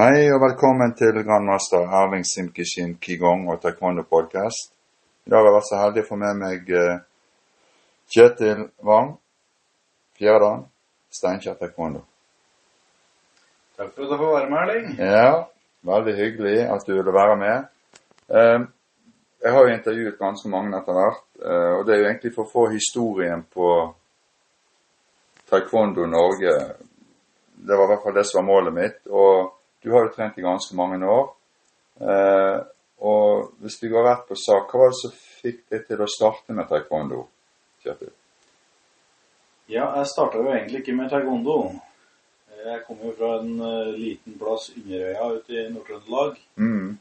Hei og velkommen til grandmaster Erling Simkishin Kigong og Taekwondo podcast. I dag har jeg vært så heldig å få med meg eh, Kjetil Wang, Fjerdan, Steinkjer Taekwondo. Takk for at jeg får være med, Erling. Ja, veldig hyggelig at du ville være med. Eh, Jeg har jo intervjuet ganske mange etter hvert, eh, og det er jo egentlig for å få historien på Taekwondo Norge. Det var i hvert fall det som var målet mitt. Og du har jo trent i ganske mange år. Eh, og hvis vi går rett på sak, hva var det som fikk deg til å starte med taekwondo? Kjetil? Ja, jeg starta jo egentlig ikke med taekwondo. Jeg kom jo fra en eh, liten plass, Inderøya, ute i Nord-Trøndelag. Mm.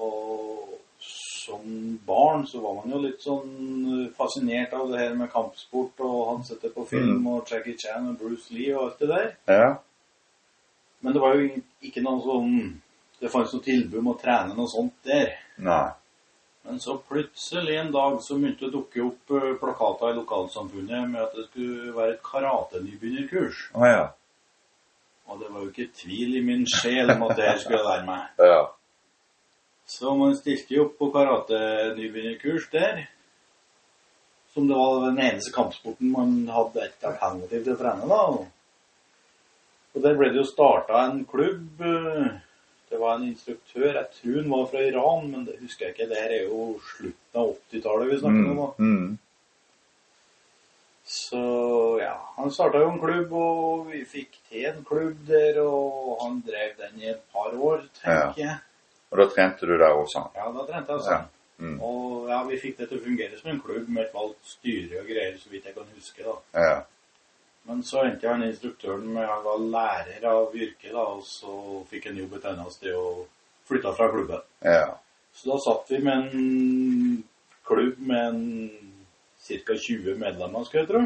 Og som barn så var man jo litt sånn eh, fascinert av det her med kampsport og han sitter på film og Jackie Chan og Bruce Lee og alt det der. Ja. Men det var jo ikke noe sånn Det fantes noe tilbud om å trene noe sånt der. Nei. Men så plutselig en dag så begynte det å dukke opp eh, plakater i lokalsamfunnet med at det skulle være et karatenybegynnerkurs. Oh, ja. Og det var jo ikke tvil i min sjel om at det her skulle jeg lære meg. Ja. Så man stilte jo opp på karatenybegynnerkurs der. Som det var den eneste kampsporten man hadde et alternativ til å trene, da. Og der ble det jo starta en klubb. eh, Det var en instruktør, jeg tror han var fra Iran, men det husker jeg ikke. Det her er jo slutten av 80-tallet vi snakker om. da. Mm. Mm. Så ja, han starta jo en klubb, og vi fikk til en klubb der, og han drev den i et par år, tenker jeg. Og da trente du der også? Ja, da trente jeg Ja. sånn. Mm. Og ja, vi fikk det til å fungere som en klubb med et valgt styre og greier, så vidt jeg kan huske, da. Ja. Men så endte han instruktøren med Han var lærer av yrket, da, og så fikk han jobb et annet sted og flytta fra klubben. Ja. Så da satt vi med en klubb med ca. 20 medlemmer, skal jeg tro.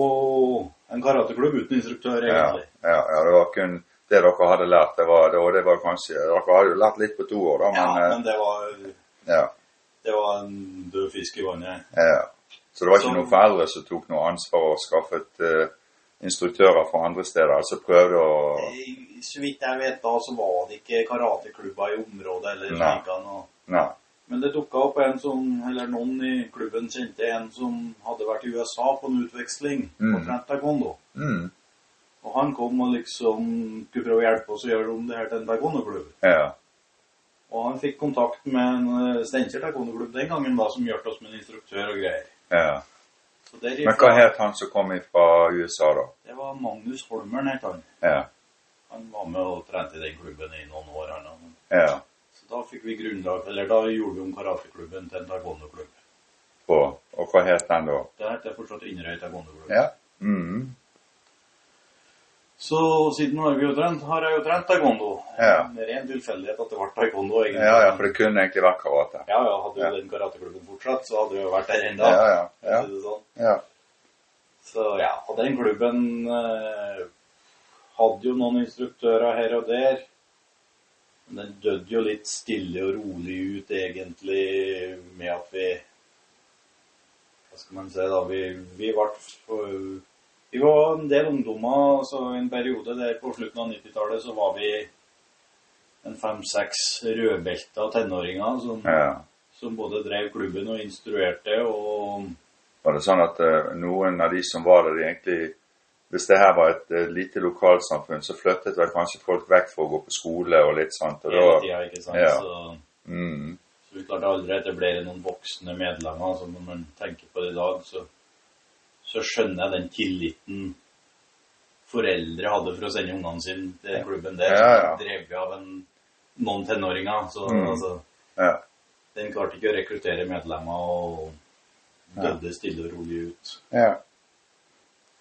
Og en karateklubb uten instruktør, egentlig. ja, ja, det var kun det dere hadde lært. Det var, det, det var kanskje, Dere hadde jo lært litt på to år, da, Ja, men, men det var, eh, ja, det var en død fisk i vannet. ja. Så det var ikke noen foreldre som tok noe ansvar og skaffet uh, instruktører fra andre steder? Altså prøvde å Eh, Så vidt jeg vet da, så var det ikke karateklubber i området eller slik. Nei. Men det dukka opp en som, eller noen i klubben kjente en som hadde vært i USA på en utveksling Mm. og trent taekwondo. Mm. Og han kom og liksom skulle prøve å hjelpe oss å gjøre om det her til en taekwondo-klubb. Ja. Og han fikk kontakt med en eh, Steinkjer taekwondo-klubb den gangen da, som hjalp oss med en instruktør og greier. Ja. Derifra, Men hva het han som kom fra USA, da? Det var Magnus Holmern, het han. Ja. Han var med og trente i den klubben i noen år. Han, ja. så da fikk vi grunnlag, eller da gjorde vi om karateklubben til en taekwondo-klubb. Og hva het den da? Det heter fortsatt Inderøy taekwondo-klubb. Ja. Mm. Så siden har, jo trent, har jeg jo trent taekwondo. Ja. Med ren tilfeldighet at det ble taekwondo, egentlig. ja, ja, for det kunne egentlig vært karate. Ja, ja, hadde jo Ja. den karateklubben fortsatt, så hadde vi jo vært der ennå. Ja, ja, ja. Sånn. ja. Så ja, og den klubben eh, hadde jo noen instruktører her og der. Men den døde jo litt stille og rolig ut, egentlig, med at vi Hva skal man si, da? Vi, vi ble Vi var en del ungdommer, altså en periode der på slutten av 90-tallet så var vi en fem-seks rødbelta tenåringer som, ja. som både drev klubben og instruerte og Var det sånn at uh, noen av de som var der, de egentlig Hvis det her var et uh, lite lokalsamfunn, så flyttet vel kanskje folk vekk for å gå på skole og litt sånt. Og hele da, tida, ikke sant? ja. Så, mm, så vi klarte aldri å etablere noen voksne medlemmer. Altså når man tenker på det i dag, så, så skjønner jeg den tilliten foreldre hadde for å sende ungene sine til klubben der. Ja, ja. Drevet drev av en, noen tenåringer. Så Mm. altså, ja. den klarte ikke å rekruttere medlemmer og døde stille og rolig ut. Ja.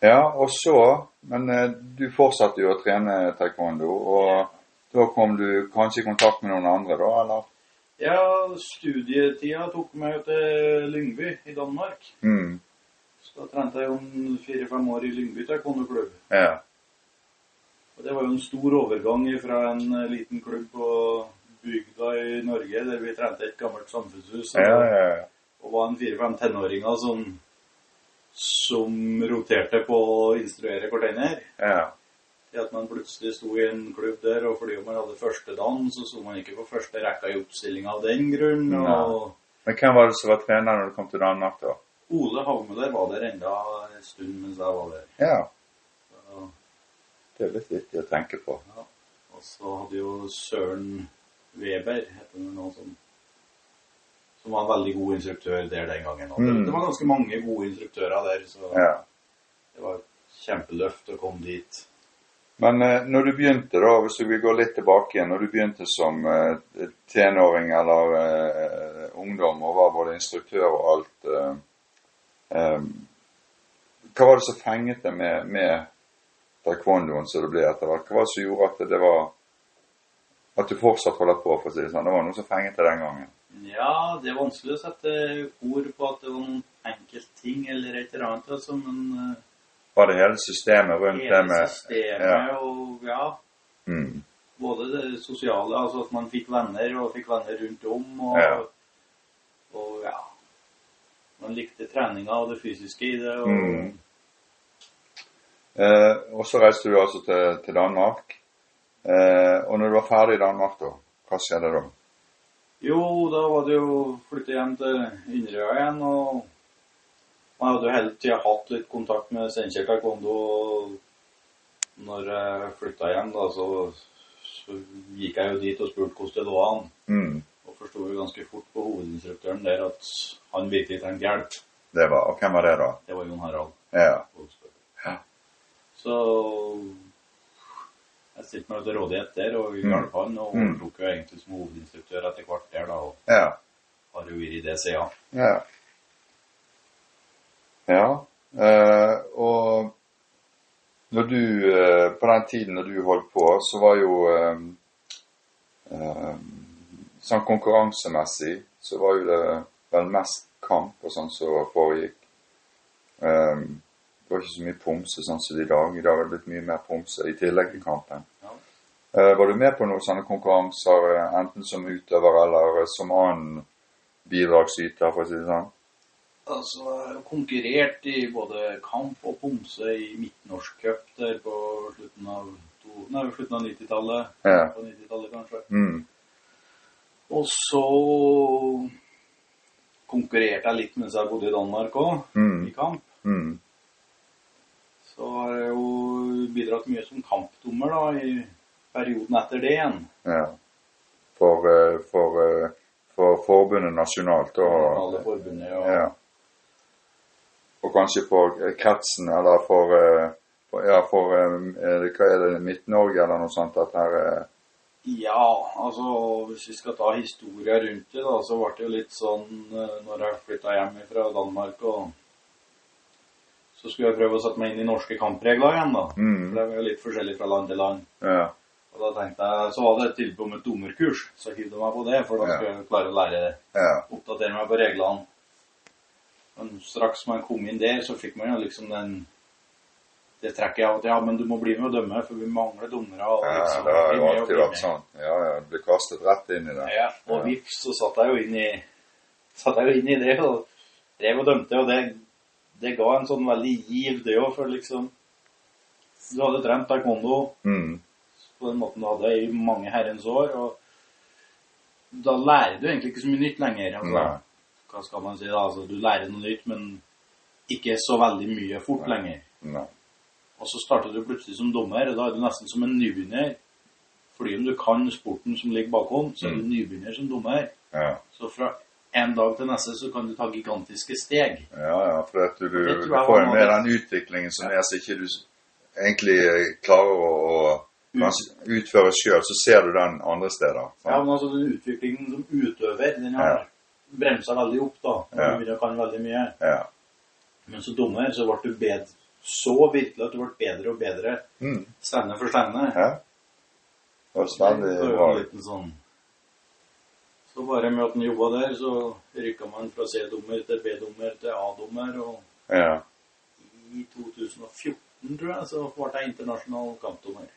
ja, og så Men eh, du fortsatte jo å trene taekwondo, og da kom du kanskje i kontakt med noen andre, da, eller? Ja, studietida tok meg til Lyngby i Danmark. Mm. Da trente jeg en fire-fem år i Lyngby taekwondo-klubb. Ja. Og det var jo en stor overgang fra en liten klubb på bygda i Norge, der vi trente et gammelt samfunnshus, Ja, ja, ja. og var en fire-fem tenåringer som, som roterte på å instruere hverandre. ja. Det at man plutselig sto i en klubb der, og fordi man hadde første dagen, så sto man ikke på første rekka i oppstillinga av den grunn. og... Men hvem var det som var trener når du kom til Danmark, da? Ole Havmøller var der enda en stund mens jeg var der. Ja, Så, det er litt viktig å tenke på. ja. Og så hadde jo Søren Weber, heter han noe som, som var en veldig god instruktør der den gangen. Mm. det var ganske mange gode instruktører der, så Ja. det var et kjempeløft å komme dit. Men eh, når du begynte, da, hvis vi går litt tilbake igjen, når du begynte som eh, tenåring eller eh, ungdom og var både instruktør og alt eh, Hva var det som fenget deg med, med taekwondoen som det ble etter hvert? Hva var det som gjorde at det var At du fortsatt holder på, for å si det sånn? Det var noe som fenget deg den gangen? Ja, det er vanskelig å sette ord på at det var noen enkeltting eller et eller annet, altså, men eh, Var det hele systemet rundt det hele med systemet ja. og ja, Mm, både det sosiale, altså at man fikk venner og fikk venner rundt om, og Ja. og ja, man likte treninga og det fysiske i det, og Mm. Eh, og så reiste du altså til, til Danmark. Eh, og når du var ferdig i Danmark, da, hva skjedde da? jo, da var det jo flytte hjem til Inderøya igjen, og man hadde jo hele tida hatt litt kontakt med Steinkjer Taekwondo, og når jeg flytta hjem, da, så, så gikk jeg jo dit og spurte hvordan det lå an. Mm, Og forsto jo ganske fort på hovedinstruktøren der at han virkelig trengte hjelp. det var, Og hvem var det, da? Det var Jon Harald. Ja. Ja. Så jeg stilte meg til rådighet der og Mm. hjalp han, og Mm. overtok jo egentlig som hovedinstruktør etter hvert der, da, og Ja. har jo vært i det siden. Ja. ja. Eh, og når du eh, På den tiden når du holdt på, så var jo eh, eh, Sånn konkurransemessig så var jo det vel mest kamp og sånn som foregikk. Um, det var ikke så mye pomse sånn som i dag. I dag har det blitt mye mer pomse i tillegg til kampen. Ja. Uh, var du med på noen sånne konkurranser, eh, enten som utøver eller eh, som annen bidragsyter, for å si det sånn? Altså, jeg har konkurrert i både kamp og pomse i Midtnorsk Cup der på slutten av, av 90-tallet. Ja. På 90-tallet, kanskje. Mm. Og så konkurrerte jeg litt mens jeg bodde i Danmark òg, Mm. i kamp. Mm. Så har jeg jo bidratt mye som kampdommer da, i perioden etter det igjen. Ja. For, eh, for, eh, for forbundet nasjonalt Alle og forbundet ja. ja. Og kanskje for kretsen, eller for, eh, for Ja, for Hva er det, Midt-Norge eller noe sånt? At her Ja, altså hvis vi skal ta historia rundt det, da, så ble det jo litt sånn eh, når jeg flytta hjem fra Danmark og så skulle jeg prøve å sette meg inn i norske kampregler igjen, da. Mm. For det var jo litt forskjellig fra land til land. Ja. Og da tenkte jeg, Så var det et tilbud om et dommerkurs, så hivde jeg meg på det, for da skulle jeg klare å lære det. Ja. Oppdatere meg på reglene. Men straks man kom inn der, så fikk man jo liksom den det trekker jeg av at ja, men du må bli med og dømme, for vi mangler dommere. og ja, liksom, det har jo alltid vært sånn. Ja, ja. Du blir kastet rett inn i det. Ja, og Ja. vips, så satt jeg jo inn i satt jeg jo inn i det og drev og dømte, og det, det ga en sånn veldig giv, det òg, for liksom Du hadde trent taekwondo Mm. på den måten du hadde i mange herrens år, og da lærer du egentlig ikke så mye nytt lenger. Altså, Nei. hva skal man si da? Altså, du lærer noe nytt, men ikke så veldig mye fort lenger. Nei. Og så starter du plutselig som dommer, og da er du nesten som en nybegynner. Fordi om du kan sporten som ligger bakom, så er du nybegynner som dommer. Ja. Så fra en dag til neste så kan du ta gigantiske steg. Ja, ja, for at du, du, får med den utviklingen som er så ikke du egentlig klarer å, utføre sjøl, så ser du den andre steder. sant? Ja, men altså den utviklingen som utøver, den har Ja. bremsa veldig opp da. Ja. du kan veldig mye. Ja. Men som dommer så ble du bedre, så virkelig at det ble bedre og bedre Mm. stevne for stevne. ja. Var Det var en sånn. Så bare med at han jobba der, så rykka man fra C-dommer til B-dommer til A-dommer. Og Ja. i 2014, tror jeg, så ble jeg internasjonal kampdommer.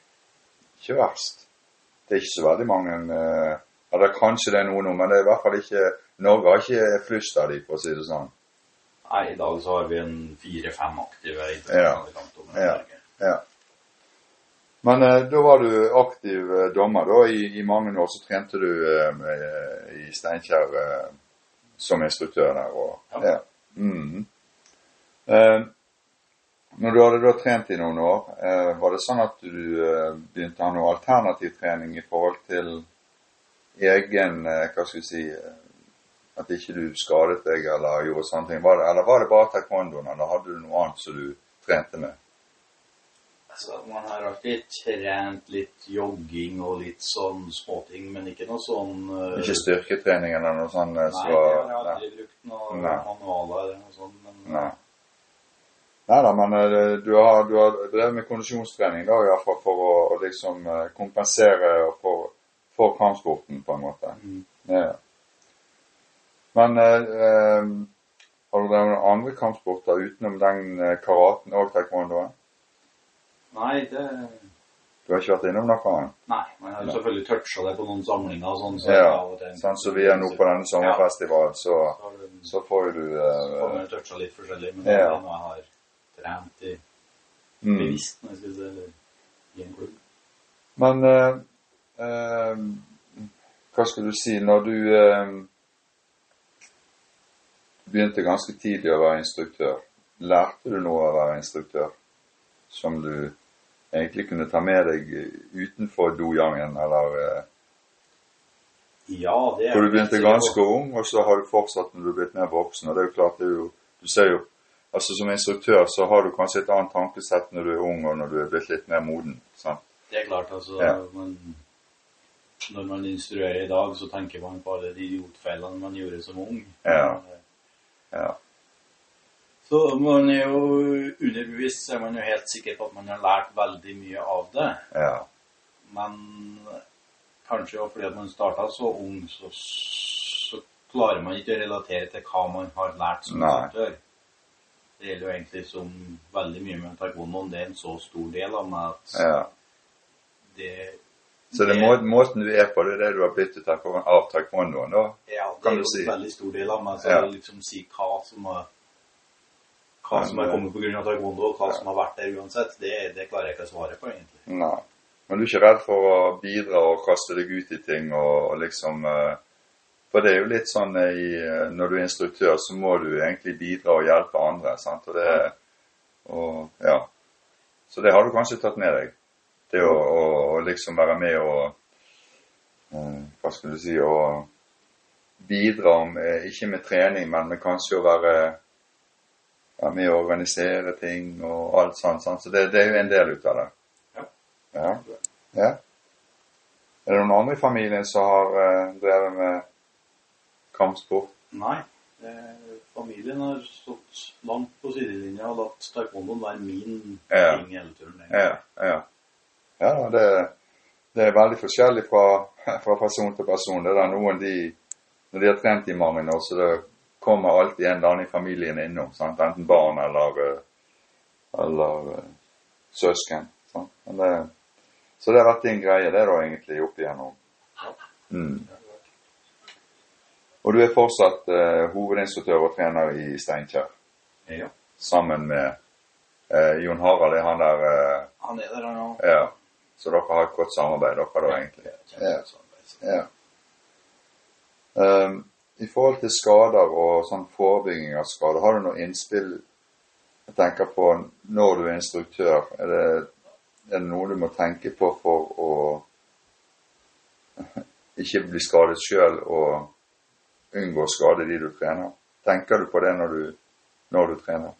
Ikke verst. Det er ikke så veldig mange eh, Eller kanskje det er noen nå, men det er i hvert fall ikke Norge har ikke flust av de, for å si det sånn. Nei, i dag så har vi en fire-fem aktive internasjonale ja. Ja. Ja. Men eh, da var du aktiv eh, dommer da. I, I mange år så trente du eh, med, i Steinkjer eh, som instruktør der. Og, Ja. ja. -hmm. Eh, når du hadde da trent i noen år, eh, var det sånn at du eh, begynte å ha noe alternativ trening i forhold til egen eh, Hva skal vi si eh, At ikke du skadet deg eller gjorde sånne ting? Var det, eller var det bare taekwondoen, eller hadde du noe annet som du trente med? Altså, man har alltid trent litt jogging og litt sånn småting, men ikke noe sånn uh, Ikke styrketrening eller noe sånt? eh, Nei, så, jeg har aldri brukt noe Nei. manualer eller noe sånt. Men Nei. Nei da, men eh, du har, du har drevet med kondisjonstrening da, i hvert fall for å, å liksom eh, kompensere for, for kampsporten, på en måte. Mm. Ja. Men eh, eh, har du drevet med andre kampsporter utenom den eh, karaten og taekwondoen? Nei, det Du har ikke vært innom noe annet? Nei, jeg har jo selvfølgelig toucha det på noen samlinger sånn. Så Ja, Sånn som vi er nå på denne sommerfestivalen, så, Så så får du så får eh, man toucha litt forskjellig, men Ja. det er noe jeg har trent i mm. bevisst, når jeg skal si, i en klubb. Men eh, eh, hva skal du si Når du eh, begynte ganske tidlig å være instruktør, lærte du noe av å være instruktør som du egentlig kunne ta med deg utenfor dojangen, eller eh, Ja, det er For du begynte ganske ung, og så har du fortsatt når du er blitt mer voksen. Og det er jo klart, det er jo Du ser jo Altså som instruktør så har du kanskje et annet tankesett når du er ung, og når du er blitt litt mer moden. sant? Det er klart, altså. Ja. Man, når man instruerer i dag, så tenker man på alle de idiotfeilene man gjorde som ung. Ja. Ja. Så man er jo underbevisst, så er man jo helt sikker på at man har lært veldig mye av det. Ja. Men kanskje også fordi at man starta så ung, så, så klarer man ikke å relatere til hva man har lært som instruktør. Det gjelder jo egentlig som veldig mye med taekwondoen. Det er en så stor del av meg at ja. det Så det er måten du er på, det er det du har byttet ut av taekwondoen, da? Ja, det kan er du jo si. en veldig stor del av meg. Så Ja. liksom si hva som har hva som er kommet pga. taekwondo, og hva Ja. som har vært der uansett, det, det klarer jeg ikke å svare på, egentlig. Nei. Men du er ikke redd for å bidra og kaste deg ut i ting og, og liksom eh, For det er jo litt sånn eh, i, eh, når du er instruktør, så må du egentlig bidra og hjelpe andre. sant? Og det og, ja. Så det har du kanskje tatt med deg. Det å, å, å liksom være med og eh, Hva skal du si Å bidra med, ikke med trening, men med kanskje å være være med å organisere ting og alt sånt. sånt. Så det, det er jo en del ut av det. Ja. Ja. ja. Er det noen andre i familien som har eh, drevet med kampsport? Nei. Eh, familien har stått langt på sidelinja og latt taekwondoen være min Ja. ting hele turen. Ja. Ja, ja det, det er veldig forskjellig fra, fra person til person. Det er noen de Når de har trent i mange år, så det kommer alltid en eller annen i familien innom. Sant? Enten barn eller, eh, eller eh, søsken. Det, så det har vært din greie, det da, egentlig, opp igjennom. Mm. Og du er fortsatt eh, hovedinstruktør og trener i Steinkjer, Ja. sammen med eh, Jon Harald. Er han der eh, Han er der, nå. Ja. Så dere har et godt samarbeid, dere da, egentlig? Ja. Ja. Um, I forhold til skader og sånn forebygging av skader, har du noe innspill jeg tenker på når du er instruktør? Er det, er det noe du må tenke på for å ikke bli skadet sjøl og unngå å skade de du trener? Tenker du på det når du, når du trener?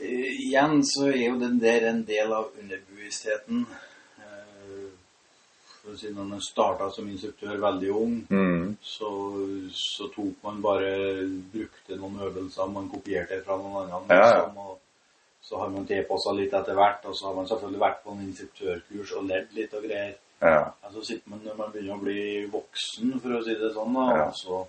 Eh, Igjen så er jo den der en del av underbevisstheten. Eh, For å si Når man starta som instruktør veldig ung, Mm. så, så tok man bare Brukte noen øvelser man kopierte fra noen andre. Ja, ja. Liksom, og så har man tilpassa litt etter hvert, og så har man selvfølgelig vært på en instruktørkurs og ledd litt og greier. Ja. Ja, så sitter man når man begynner å bli voksen, for å si det sånn, da, og, så,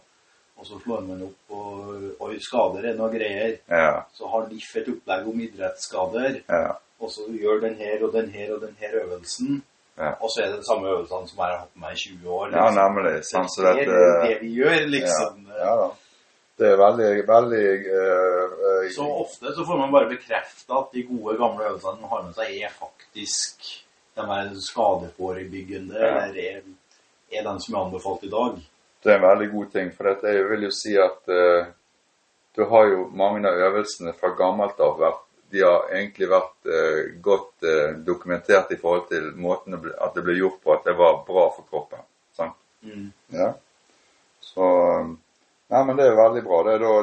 og så slår man opp og Oi, skader er noe greier. Ja. Så har NIF et opplegg om idrettsskader, Ja. og så gjør den her og den her og den her øvelsen. Ja. Og så er det de samme øvelsene som jeg har hatt med meg i 20 år. ja, nemlig. Sånn så det er det vi gjør, liksom. Ja, ja da. Det er veldig, veldig eh, eh, Så ofte så får man bare bekrefta at de gode, gamle øvelsene man har med seg, er faktisk de er skadeforebyggende, eller er, er den som er anbefalt i dag. Det er en veldig god ting, for dette jeg vil jo si at eh, du har jo mange av øvelsene fra gammelt av vært de har egentlig vært eh, godt eh, dokumentert i forhold til måten det ble, at det ble gjort på, at det var bra for kroppen. Sant? Mm. Ja. Så Nei, men det er veldig bra. Det er da,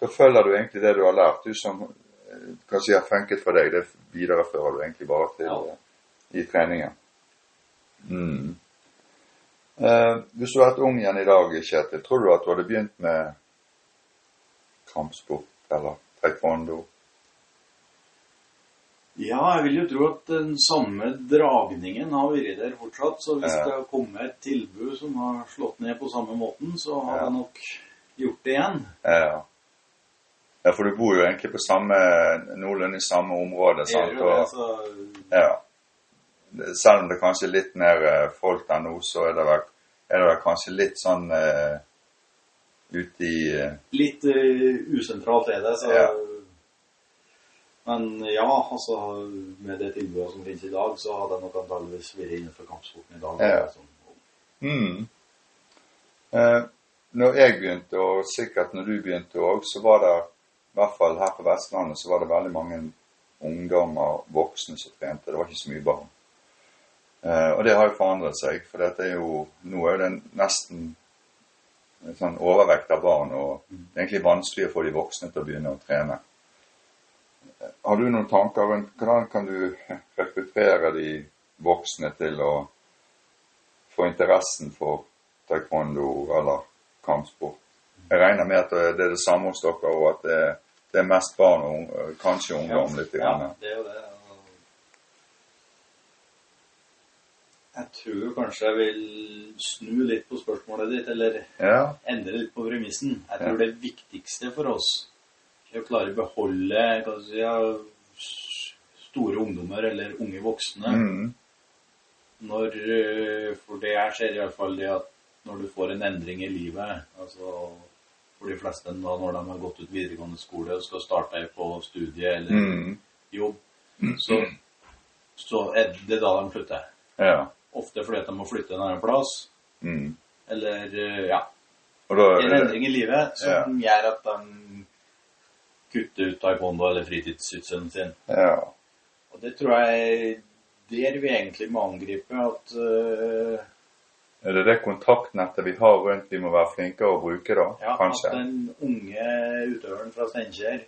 da følger du egentlig det du har lært. Du som kanskje si har funket for deg, det viderefører du egentlig bare til Ja. eh, i treningen. Mm. Eh, hvis du hadde vært ung igjen i dag, Kjetil, tror du at du hadde begynt med kampsport eller taekwondo? Ja, jeg vil jo tro at den samme dragningen har vært der fortsatt. Så hvis Ja. det har kommet et tilbud som har slått ned på samme måten, så har Ja. jeg nok gjort det igjen. Ja. ja, for du bor jo egentlig på samme, noenlunde i samme område. Jeg sant? gjør jo det, så Ja. Selv om det kanskje er litt mer eh, folk der nå, så er det vel, er det vel kanskje litt sånn uh, ute i uh, litt uh, usentralt er det, så Ja. Men ja, altså med det tilbudet som finnes i dag, så hadde jeg nok antakeligvis vært innenfor kampsporten i dag. Ja. Altså. mm. eh, Når jeg begynte, og sikkert når du begynte òg, så var det, i hvert fall her på Vestlandet, så var det veldig mange ungdommer, voksne, som trente. Det var ikke så mye barn. Eh, og det har jo forandret seg, for dette er jo, nå er jo det nesten en sånn overvekt av barn, og det er egentlig vanskelig å få de voksne til å begynne å trene. Eh, Har du noen tanker rundt hvordan kan du rekruttere de voksne til å få interessen for taekwondo eller kampsport? Jeg regner med at det er det samme hos dere, og at det er, mest barn og kanskje ungdom litt. Ja, det er jo det. Jeg tror kanskje jeg vil snu litt på spørsmålet ditt, eller Ja, endre litt på premissen. Jeg tror Ja. det viktigste for oss er å klare å beholde si, store ungdommer eller unge voksne. mm, Når, eh, for det jeg ser iallfall det at når du får en endring i livet altså For de fleste da når de har gått ut videregående skole og skal starte på studie eller mm, jobb, så, så er det da de slutter. ja, Ofte fordi at de må flytte en annen plass, mm. eller eh, ja, da en endring i livet som Ja. gjør at de kutter ut taekwondo eller fritidssysselen sin. Ja. Og det tror jeg der vi egentlig må angripe at uh, Er det det kontaktnettet vi har rundt vi må være flinkere å bruke, da? Ja, Kanskje? at den unge utøveren fra Steinkjer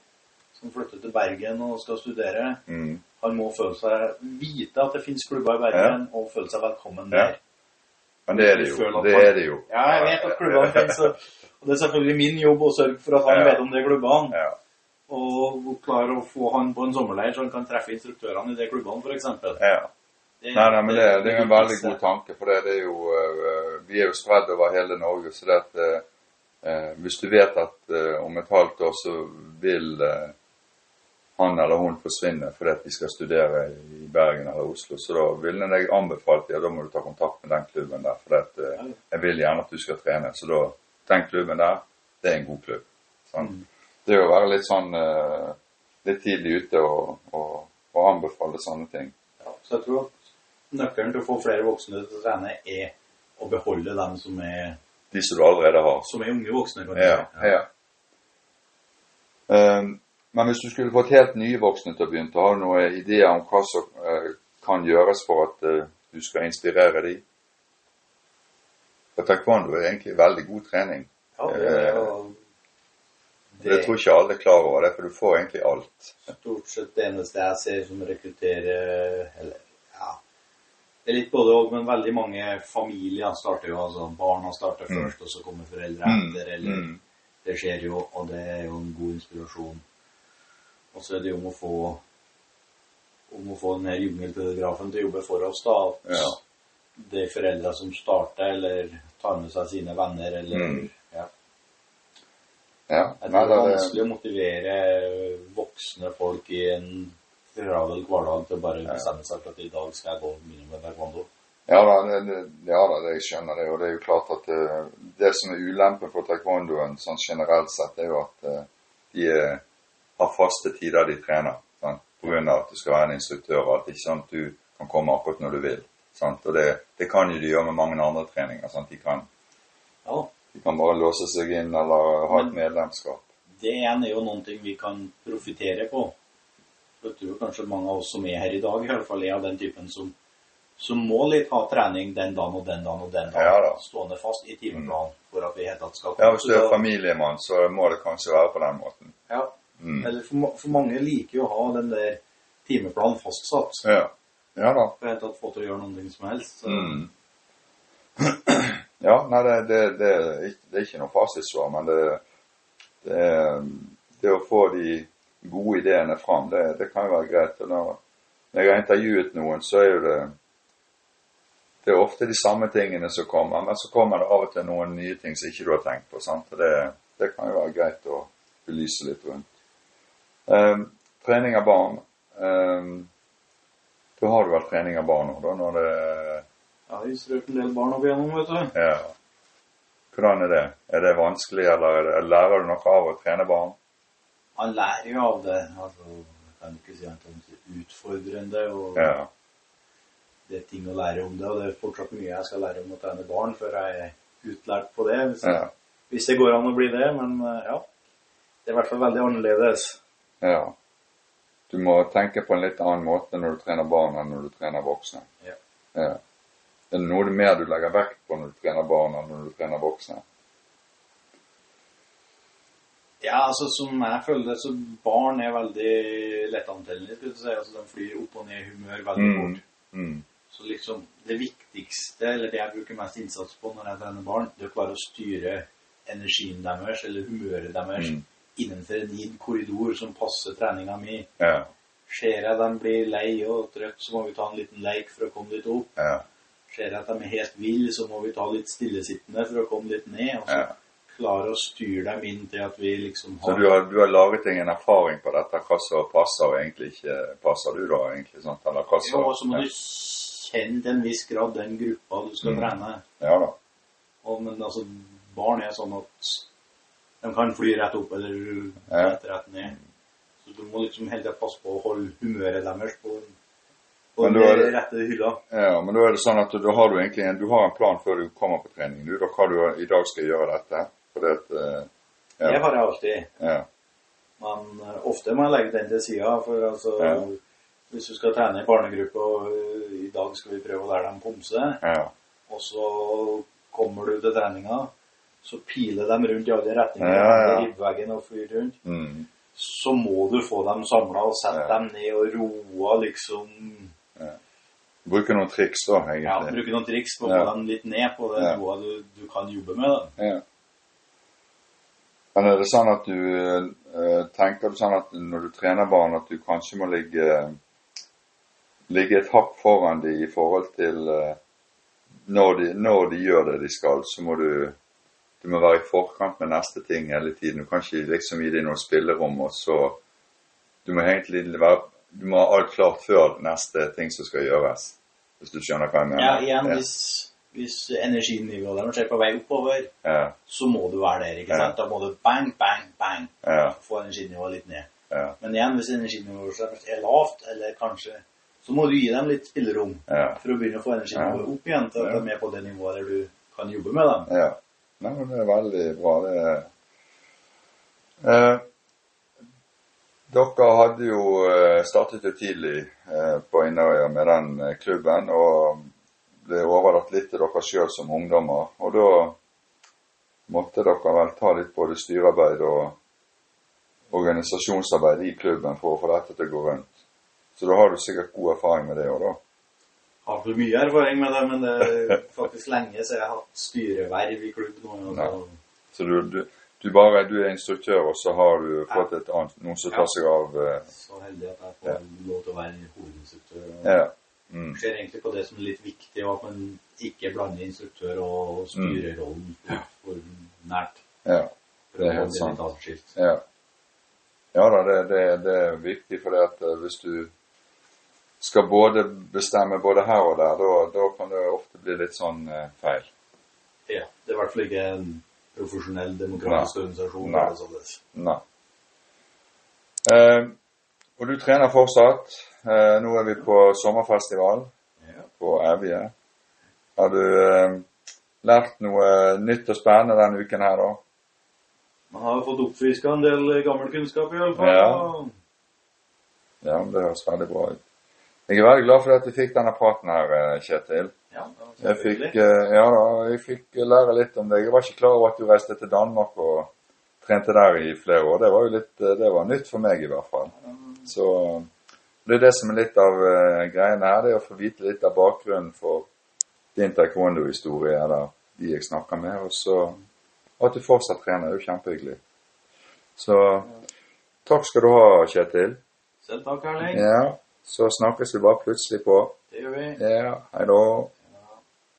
som flytter til Bergen og skal studere, Mm. Han må føle seg, vite at det finnes klubber i Bergen, og føle seg velkommen Ja. der. Men det er det jo. Det er det jo. Ja, jeg vet at klubbene finnes, og det er selvfølgelig min jobb å sørge for at han Ja. vet om de klubbene, Ja. og klare å få han på en sommerleir så han kan treffe instruktørene i de klubbene, eksempel. ja. Det- Nei, nei, men det, det er en veldig god tanke, for det, det er jo eh, Vi er jo spredd over hele Norge, så det at eh, eh, Hvis du vet at om et halvt år så vil han eller hun forsvinner fordi at de skal studere i Bergen eller Oslo, så da ville jeg anbefalt ja, da må du ta kontakt med den klubben der. For at, eh, jeg vil gjerne at du skal trene. Så da, den klubben der, det er en god klubb. Sånn. Mm. Det å være litt sånn eh, litt tidlig ute og, og, og anbefale sånne ting. Ja, så jeg tror at nøkkelen til å få flere voksne til å trene er å beholde dem som er, De som du allerede har. som er unge voksne, kan du Ja, si. ja. Um, men hvis du skulle fått helt nye voksne til å begynne, har du noen ideer om hva som eh, kan gjøres for at eh, du skal inspirere dem? For taekwondo er egentlig veldig god trening. Ja, det er jo Det, tror ikke alle er klar over det, for du får egentlig alt. stort sett det eneste jeg ser som rekrutterer Eller ja Det er litt både og, men veldig mange familier starter jo altså Barna starter Mm. først, og så kommer foreldre etter. eller Mm. Det skjer jo, og det er jo en god inspirasjon. Og så er det jo om å få om å få den her jungeltelegrafen til å jobbe for oss, da. At Ja. det er foreldre som starter, eller tar med seg sine venner, eller Mm. ja. Ja. Nei, det er det, vanskelig å motivere voksne folk i en travel hverdag til å bare bestemme seg for at i dag skal jeg gå mye med taekwondo. Ja da, det, det, ja da, det, jeg skjønner det. Og det er jo klart at det, det som er ulempen for taekwondoen sånn generelt sett, er jo at eh, de er, har faste tider de trener. Sant? På grunn av at du skal være en instruktør, og at ikke sånn du kan komme akkurat når du vil. Sant? Og det, det kan jo de gjøre med mange andre treninger. Sant? De, kan, Ja. de kan bare låse seg inn eller ha et medlemskap. Det igjen er jo noen ting vi kan profitere på. Jeg tror kanskje mange av oss som er her i dag, i hvert fall er av den typen som, som må litt ha trening den dagen og den dagen og den dagen. Ja da. stående fast i timeplanen for at vi helt tatt skal Ja, Hvis du er familiemann, så må det kanskje være på den måten. Ja. Mm. Eller for, for mange liker jo å ha den der timeplanen fastsatt. Ja. ja da. For å tatt få til å gjøre noen ting som helst. Mm. Ja, nei, det, det, det, det er ikke noe fasitsvar, men det, å få de gode ideene fram, det, det kan jo være greit. Og når, når jeg har intervjuet noen, så er jo det det er ofte de samme tingene som kommer, men så kommer det av og til noen nye ting som ikke du har tenkt på. sant? Og det, det kan jo være greit å belyse litt rundt. Ehm, trening av barn. ehm, da har du vel trening av barn nå, da, når det Ja, vi strøk en del barn opp igjennom, vet du. ja. Hvordan er det? Er det vanskelig, eller er det, lærer du noe av å trene barn? Man lærer jo av det. Altså, jeg kan ikke si at det er utfordrende. og Ja. det er ting å lære om det, og det er fortsatt mye jeg skal lære om å trene barn før jeg er utlært på det. Hvis, Ja. hvis det går an å bli det, men eh, ja. Det er i hvert fall veldig annerledes. Ja. Du må tenke på en litt annen måte når du trener barn enn når du trener voksne. Ja. Ja. Er det noe mer du legger vekt på når du trener barn enn når du trener voksne? Ja, altså som jeg føler det, så barn er veldig lettantennelige. skal du si. Altså de flyr opp og ned i humør veldig Mm. fort. Mm. Så liksom det viktigste, eller det jeg bruker mest innsats på når jeg trener barn, det er å klare å styre energien deres, eller humøret deres, Mm. Innenfor en gitt korridor som passer treninga mi. Ja. Ser jeg de blir lei og trøtt, så må vi ta en liten leik for å komme litt opp. Ja. Ser jeg at de er helt ville, så må vi ta litt stillesittende for å komme litt ned. Og så Ja. klare å styre dem inn til at vi liksom Så har du har, du har laget deg en erfaring på dette, hva som passer og egentlig ikke passer du da, egentlig, sant? Eller hva Ja, og så må du kjenne til en viss grad den gruppa du skal Mm. trene. Ja da. Og, men altså, barn er sånn at de kan fly rett opp eller Ja. rett, rett ned. Så du må liksom hele tida passe på å holde humøret deres på, på den da er rette hylla. Ja, men da er det sånn at da har du egentlig en, du har en plan før du kommer på trening. Du, da hva du i dag skal gjøre dette. For det at, eh, Det har jeg alltid. ja, Men eh, ofte må jeg legge den til sida, for altså Ja. Hvis du skal trene i barnegruppe, og eh, i dag skal vi prøve å lære dem pomse, ja, og så kommer du til treninga, så piler de rundt i alle retninger, Ja, ja. ribbeveggen og flyr rundt. mm, Så må du få dem samla og sette Ja. dem ned og roa, liksom Bruke noen triks da, egentlig. Ja, bruke noen triks på å Ja. få dem litt ned på det Ja. nivået du, du kan jobbe med. Da. Ja. Men er det sånn at du eh, tenker du sånn at når du trener barn, at du kanskje må ligge ligge et hakk foran de i forhold til eh, når, de, når de gjør det de skal, så må du du må være i forkant med neste ting hele tiden. Du kan ikke liksom gi deg noe spillerom, og så Du må egentlig være Du må ha alt klart før neste ting som skal gjøres. Hvis du skjønner hva jeg mener? Ja, igjen, hvis, hvis energinivået deres er på vei oppover, ja, så må du være der. ikke Ja. sant? Da må du bang, bang, bang ja, få energinivået litt ned. ja, Men igjen, hvis energinivået er lavt, eller kanskje Så må du gi dem litt spillerom ja. for å begynne å få energinivået opp igjen til at Ja. de er på det nivået der du kan jobbe med dem. Nei, men det er veldig bra. Det eh, Dere hadde jo eh, startet jo tidlig eh, på Inderøya med den eh, klubben, og ble overlatt litt til dere sjøl som ungdommer. Og da måtte dere vel ta litt både styrearbeid og organisasjonsarbeid i klubben for å få dette til å gå rundt. Så da har du sikkert god erfaring med det òg, da. Har ikke mye erfaring med det, men det er faktisk lenge så jeg har hatt styreverv i klubb nå. Så du, du, du bare du er instruktør, og så har du fått et annet, noen som tar seg av uh... Så heldig at jeg får lov til å være hovedinstruktør. og Ja. Mm. ser egentlig på det som er litt viktig, og at man ikke blander instruktør og styrerollen for, for nært. Ja. Det er helt sant. Ja, ja da, det, det, det er viktig, for det at eh, hvis du skal både bestemme både her og der, da, da kan det ofte bli litt sånn eh, feil. Ja, det er i hvert fall ikke en profesjonell demokratisk organisasjon. Nei. eller sånn. Nei. Eh, og du trener fortsatt. Eh, nå er vi på sommerfestival Ja. på Evje. Har du eh, lært noe nytt og spennende denne uken her, da? Man har jo fått oppfriska en del gammel kunnskap, i alle fall. Ja. Ja, men det høres veldig bra ut. Jeg er veldig glad for at vi fikk denne praten her, eh, Kjetil. Ja, Jeg fikk, eh, ja da, jeg fikk lære litt om deg. Jeg var ikke klar over at du reiste til Danmark og trente der i flere år. Det var jo litt, eh, det var nytt for meg i hvert fall. Så det er det som er litt av greiene her, det er å få vite litt av bakgrunnen for din taekwondo-historie, eller de jeg snakker med, og så at du fortsatt trener. Det er jo kjempehyggelig. Så takk skal du ha, Kjetil. Selv takk, Erling. Ja, så snakkes vi bare plutselig på. Det gjør vi. Ja, hei da.